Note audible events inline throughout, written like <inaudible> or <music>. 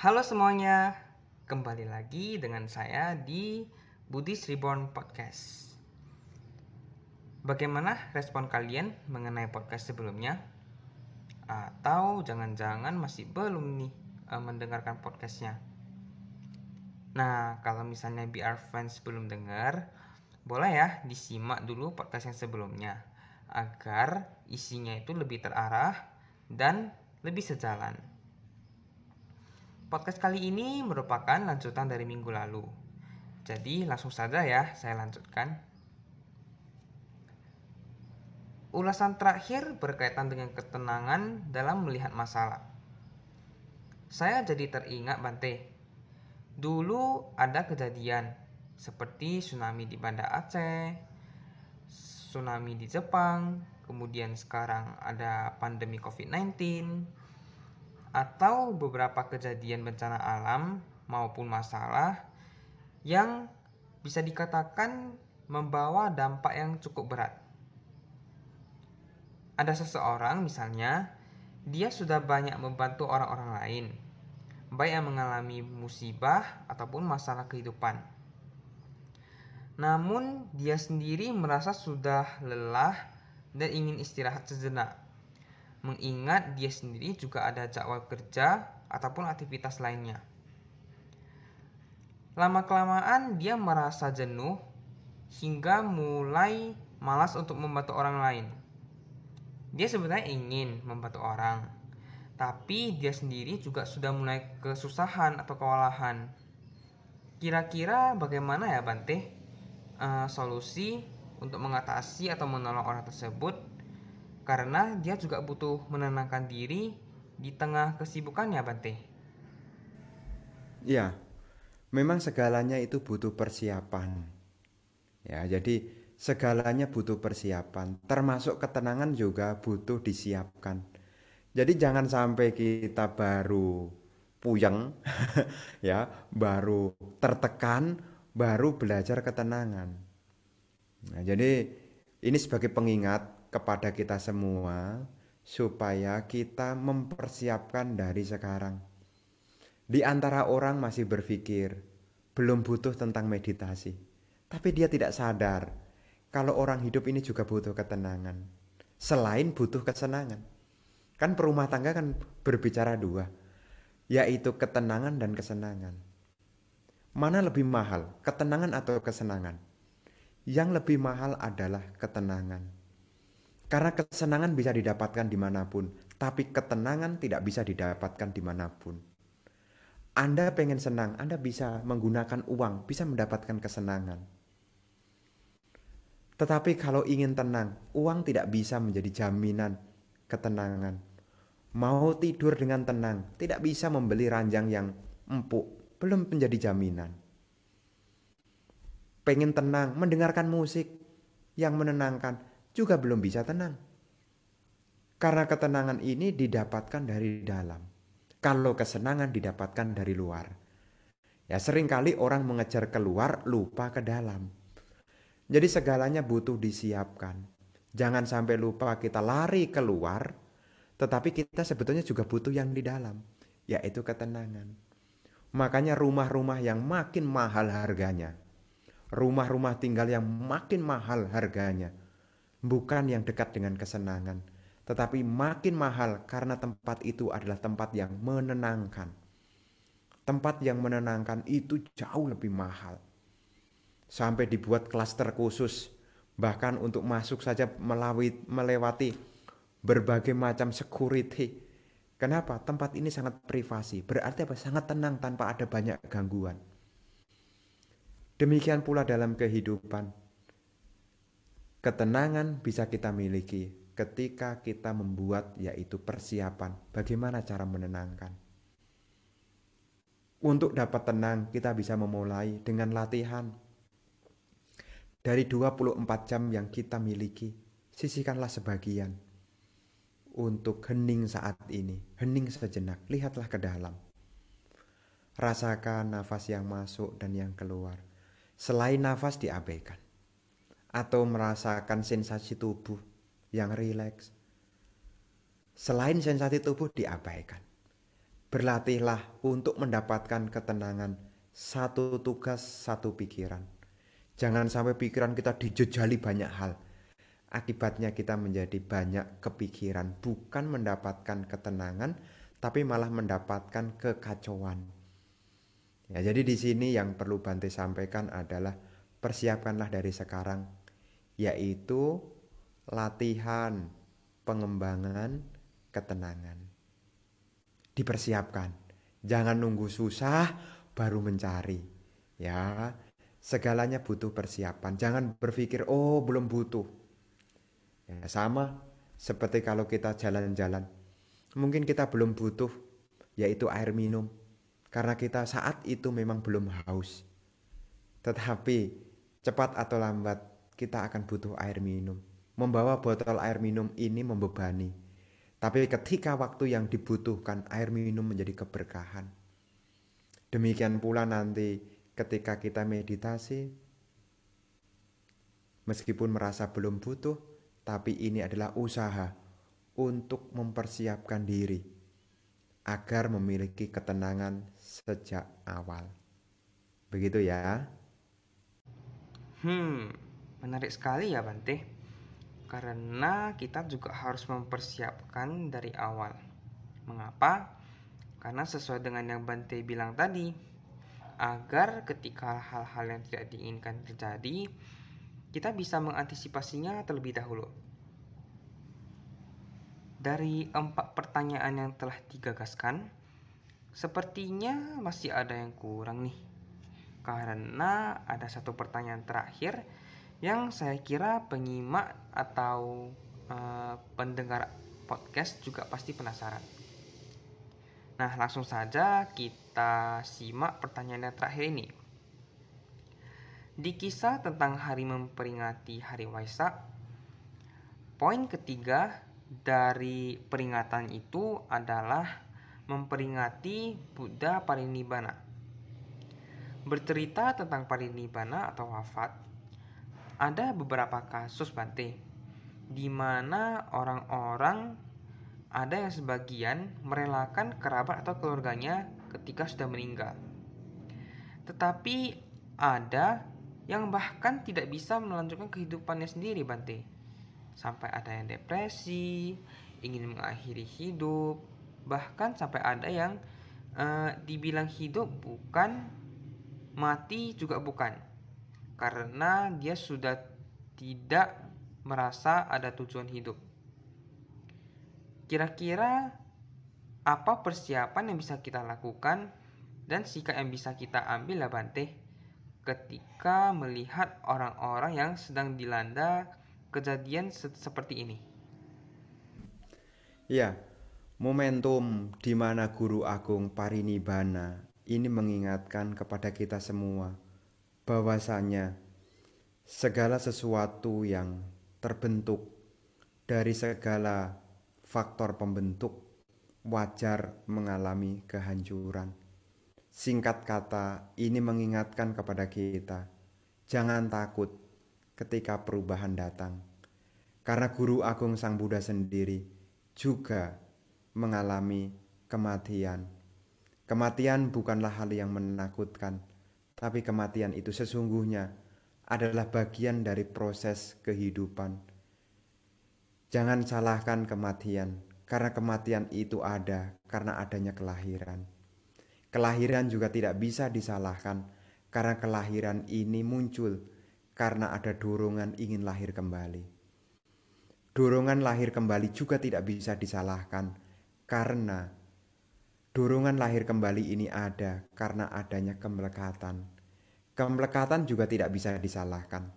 Halo semuanya, kembali lagi dengan saya di Buddhist Reborn Podcast. Bagaimana respon kalian mengenai podcast sebelumnya? Atau jangan-jangan masih belum nih uh, mendengarkan podcastnya? Nah, kalau misalnya BR fans belum dengar, boleh ya disimak dulu podcast yang sebelumnya agar isinya itu lebih terarah dan lebih sejalan. Podcast kali ini merupakan lanjutan dari minggu lalu. Jadi langsung saja ya saya lanjutkan. Ulasan terakhir berkaitan dengan ketenangan dalam melihat masalah. Saya jadi teringat Bante. Dulu ada kejadian seperti tsunami di Banda Aceh, tsunami di Jepang, kemudian sekarang ada pandemi COVID-19, atau beberapa kejadian bencana alam maupun masalah yang bisa dikatakan membawa dampak yang cukup berat. Ada seseorang misalnya, dia sudah banyak membantu orang-orang lain, baik yang mengalami musibah ataupun masalah kehidupan. Namun dia sendiri merasa sudah lelah dan ingin istirahat sejenak mengingat dia sendiri juga ada jadwal kerja ataupun aktivitas lainnya. Lama-kelamaan dia merasa jenuh hingga mulai malas untuk membantu orang lain. Dia sebenarnya ingin membantu orang, tapi dia sendiri juga sudah mulai kesusahan atau kewalahan. Kira-kira bagaimana ya Bante uh, solusi untuk mengatasi atau menolong orang tersebut karena dia juga butuh menenangkan diri di tengah kesibukannya Bante. Iya, memang segalanya itu butuh persiapan. Ya, jadi segalanya butuh persiapan, termasuk ketenangan juga butuh disiapkan. Jadi jangan sampai kita baru puyeng <laughs> ya, baru tertekan, baru belajar ketenangan. Nah, jadi ini sebagai pengingat kepada kita semua supaya kita mempersiapkan dari sekarang. Di antara orang masih berpikir belum butuh tentang meditasi, tapi dia tidak sadar kalau orang hidup ini juga butuh ketenangan. Selain butuh kesenangan. Kan perumah tangga kan berbicara dua, yaitu ketenangan dan kesenangan. Mana lebih mahal, ketenangan atau kesenangan? Yang lebih mahal adalah ketenangan karena kesenangan bisa didapatkan di mana pun, tapi ketenangan tidak bisa didapatkan di mana pun. Anda pengen senang, Anda bisa menggunakan uang, bisa mendapatkan kesenangan. Tetapi kalau ingin tenang, uang tidak bisa menjadi jaminan ketenangan. Mau tidur dengan tenang, tidak bisa membeli ranjang yang empuk, belum menjadi jaminan. Pengen tenang, mendengarkan musik yang menenangkan, juga belum bisa tenang. Karena ketenangan ini didapatkan dari dalam. Kalau kesenangan didapatkan dari luar. Ya sering kali orang mengejar keluar lupa ke dalam. Jadi segalanya butuh disiapkan. Jangan sampai lupa kita lari keluar, tetapi kita sebetulnya juga butuh yang di dalam, yaitu ketenangan. Makanya rumah-rumah yang makin mahal harganya, rumah-rumah tinggal yang makin mahal harganya, bukan yang dekat dengan kesenangan, tetapi makin mahal karena tempat itu adalah tempat yang menenangkan. Tempat yang menenangkan itu jauh lebih mahal. Sampai dibuat klaster khusus, bahkan untuk masuk saja melawit, melewati berbagai macam security. Kenapa? Tempat ini sangat privasi, berarti apa? Sangat tenang tanpa ada banyak gangguan. Demikian pula dalam kehidupan Ketenangan bisa kita miliki ketika kita membuat yaitu persiapan bagaimana cara menenangkan. Untuk dapat tenang kita bisa memulai dengan latihan. Dari 24 jam yang kita miliki, sisihkanlah sebagian untuk hening saat ini, hening sejenak, lihatlah ke dalam. Rasakan nafas yang masuk dan yang keluar. Selain nafas diabaikan atau merasakan sensasi tubuh yang rileks. Selain sensasi tubuh diabaikan. Berlatihlah untuk mendapatkan ketenangan satu tugas, satu pikiran. Jangan sampai pikiran kita dijejali banyak hal. Akibatnya kita menjadi banyak kepikiran, bukan mendapatkan ketenangan, tapi malah mendapatkan kekacauan. Ya, jadi di sini yang perlu Bante sampaikan adalah persiapkanlah dari sekarang, yaitu latihan pengembangan ketenangan. Dipersiapkan. Jangan nunggu susah baru mencari. Ya, segalanya butuh persiapan. Jangan berpikir, "Oh, belum butuh." Ya, sama seperti kalau kita jalan-jalan. Mungkin kita belum butuh yaitu air minum karena kita saat itu memang belum haus. Tetapi cepat atau lambat kita akan butuh air minum. Membawa botol air minum ini membebani. Tapi ketika waktu yang dibutuhkan air minum menjadi keberkahan. Demikian pula nanti ketika kita meditasi, meskipun merasa belum butuh, tapi ini adalah usaha untuk mempersiapkan diri agar memiliki ketenangan sejak awal. Begitu ya. Hmm, menarik sekali ya Bante karena kita juga harus mempersiapkan dari awal. Mengapa? Karena sesuai dengan yang Bante bilang tadi, agar ketika hal-hal yang tidak diinginkan terjadi, kita bisa mengantisipasinya terlebih dahulu. Dari empat pertanyaan yang telah digagaskan, sepertinya masih ada yang kurang nih. Karena ada satu pertanyaan terakhir yang saya kira penyimak atau uh, pendengar podcast juga pasti penasaran. Nah, langsung saja kita simak pertanyaan yang terakhir ini. Di kisah tentang hari memperingati hari Waisak, poin ketiga dari peringatan itu adalah memperingati Buddha Parinibbana. Bercerita tentang Parinibbana atau wafat ada beberapa kasus Bante di mana orang-orang ada yang sebagian merelakan kerabat atau keluarganya ketika sudah meninggal. Tetapi ada yang bahkan tidak bisa melanjutkan kehidupannya sendiri Bante. Sampai ada yang depresi, ingin mengakhiri hidup, bahkan sampai ada yang uh, dibilang hidup bukan, mati juga bukan karena dia sudah tidak merasa ada tujuan hidup. Kira-kira apa persiapan yang bisa kita lakukan dan sikap yang bisa kita ambil lah Bante ketika melihat orang-orang yang sedang dilanda kejadian se seperti ini? Ya, momentum di mana Guru Agung Parinibbana ini mengingatkan kepada kita semua bahwasanya segala sesuatu yang terbentuk dari segala faktor pembentuk wajar mengalami kehancuran. Singkat kata, ini mengingatkan kepada kita, jangan takut ketika perubahan datang. Karena Guru Agung Sang Buddha sendiri juga mengalami kematian. Kematian bukanlah hal yang menakutkan, tapi kematian itu sesungguhnya adalah bagian dari proses kehidupan. Jangan salahkan kematian, karena kematian itu ada karena adanya kelahiran. Kelahiran juga tidak bisa disalahkan, karena kelahiran ini muncul karena ada dorongan ingin lahir kembali. Dorongan lahir kembali juga tidak bisa disalahkan, karena Dorongan lahir kembali ini ada karena adanya kemelekatan. Kemelekatan juga tidak bisa disalahkan,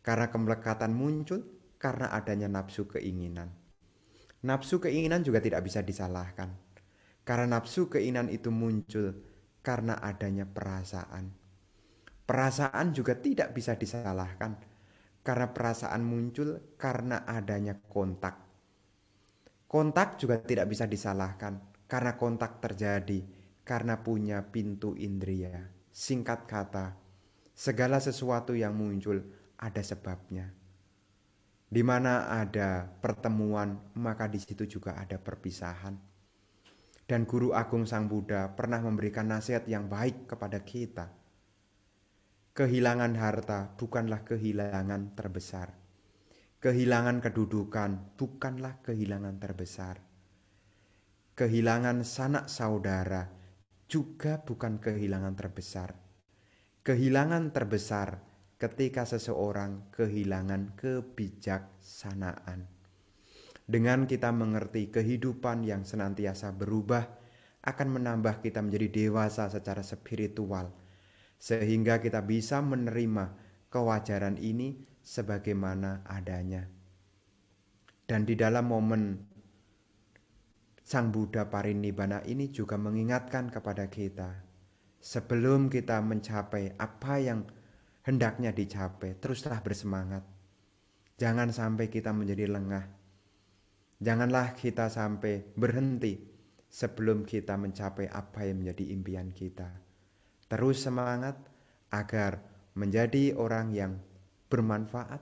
karena kemelekatan muncul karena adanya nafsu keinginan. Nafsu keinginan juga tidak bisa disalahkan, karena nafsu keinginan itu muncul karena adanya perasaan. Perasaan juga tidak bisa disalahkan, karena perasaan muncul karena adanya kontak. Kontak juga tidak bisa disalahkan, karena kontak terjadi, karena punya pintu indria. Singkat kata, segala sesuatu yang muncul ada sebabnya. Di mana ada pertemuan, maka di situ juga ada perpisahan. dan Guru Agung Sang Buddha pernah memberikan nasihat yang baik kepada kita. Kehilangan harta bukanlah kehilangan terbesar. Kehilangan kedudukan bukanlah kehilangan terbesar. Kehilangan sanak saudara juga bukan kehilangan terbesar. Kehilangan terbesar ketika seseorang kehilangan kebijaksanaan. Dengan kita mengerti kehidupan yang senantiasa berubah, akan menambah kita menjadi dewasa secara spiritual, sehingga kita bisa menerima kewajaran ini sebagaimana adanya. Dan di dalam momen Sang Buddha Parinibbana ini juga mengingatkan kepada kita, sebelum kita mencapai apa yang hendaknya dicapai, teruslah bersemangat. Jangan sampai kita menjadi lengah. Janganlah kita sampai berhenti sebelum kita mencapai apa yang menjadi impian kita. Terus semangat agar menjadi orang yang bermanfaat,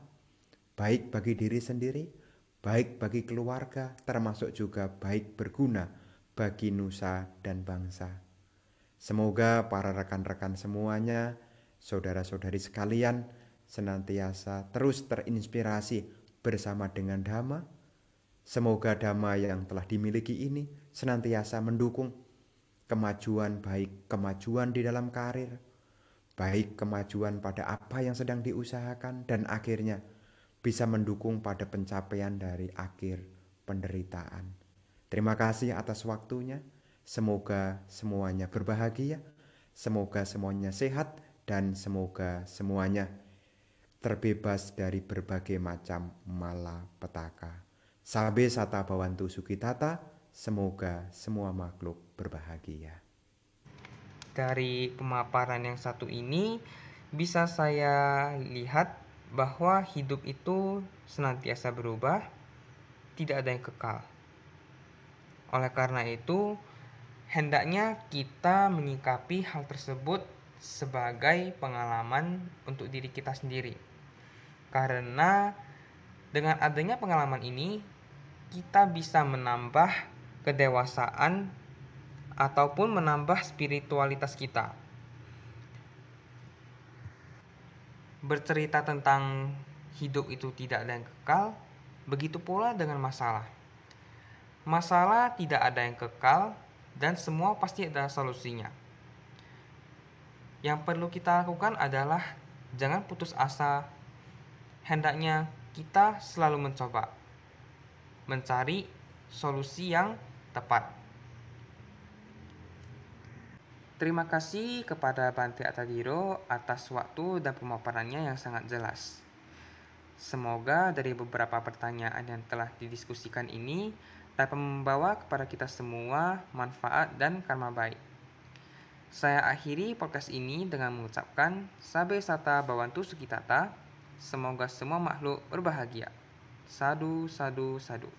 baik bagi diri sendiri, baik bagi keluarga, termasuk juga baik berguna bagi nusa dan bangsa. Semoga para rekan-rekan semuanya saudara-saudari sekalian senantiasa terus terinspirasi bersama dengan Dhamma. Semoga Dhamma yang telah dimiliki ini senantiasa mendukung kemajuan baik kemajuan di dalam karir, baik kemajuan pada apa yang sedang diusahakan dan akhirnya bisa mendukung pada pencapaian dari akhir penderitaan. Terima kasih atas waktunya. Semoga semuanya berbahagia. Semoga semuanya sehat dan semoga semuanya terbebas dari berbagai macam malapetaka. Sabe sata bawantu sukitata, semoga semua makhluk berbahagia. Dari pemaparan yang satu ini bisa saya lihat bahwa hidup itu senantiasa berubah, tidak ada yang kekal. Oleh karena itu, hendaknya kita menyikapi hal tersebut sebagai pengalaman untuk diri kita sendiri. Karena dengan adanya pengalaman ini, kita bisa menambah kedewasaan ataupun menambah spiritualitas kita. Bercerita tentang hidup itu tidak ada yang kekal, begitu pula dengan masalah. Masalah tidak ada yang kekal dan semua pasti ada solusinya. Yang perlu kita lakukan adalah jangan putus asa. Hendaknya kita selalu mencoba mencari solusi yang tepat. Terima kasih kepada Bante Atadiro atas waktu dan pemaparannya yang sangat jelas. Semoga dari beberapa pertanyaan yang telah didiskusikan ini dapat membawa kepada kita semua manfaat dan karma baik. Saya akhiri podcast ini dengan mengucapkan Sabe Sata Bawantu Sukitata. Semoga semua makhluk berbahagia. Sadu, sadu, sadu.